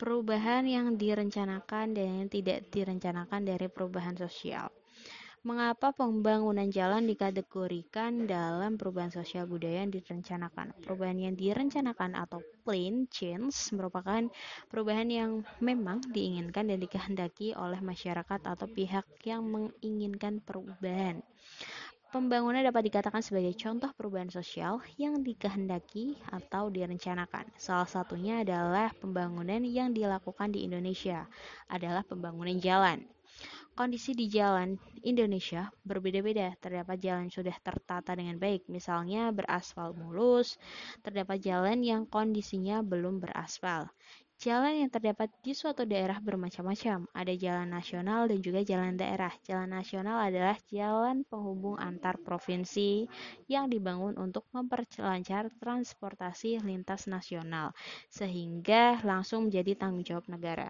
perubahan yang direncanakan dan yang tidak direncanakan dari perubahan sosial. Mengapa pembangunan jalan dikategorikan dalam perubahan sosial budaya yang direncanakan? Perubahan yang direncanakan atau plan change merupakan perubahan yang memang diinginkan dan dikehendaki oleh masyarakat atau pihak yang menginginkan perubahan. Pembangunan dapat dikatakan sebagai contoh perubahan sosial yang dikehendaki atau direncanakan. Salah satunya adalah pembangunan yang dilakukan di Indonesia, adalah pembangunan jalan. Kondisi di jalan Indonesia berbeda-beda. Terdapat jalan sudah tertata dengan baik, misalnya beraspal mulus. Terdapat jalan yang kondisinya belum beraspal. Jalan yang terdapat di suatu daerah bermacam-macam. Ada jalan nasional dan juga jalan daerah. Jalan nasional adalah jalan penghubung antar provinsi yang dibangun untuk memperlancar transportasi lintas nasional, sehingga langsung menjadi tanggung jawab negara.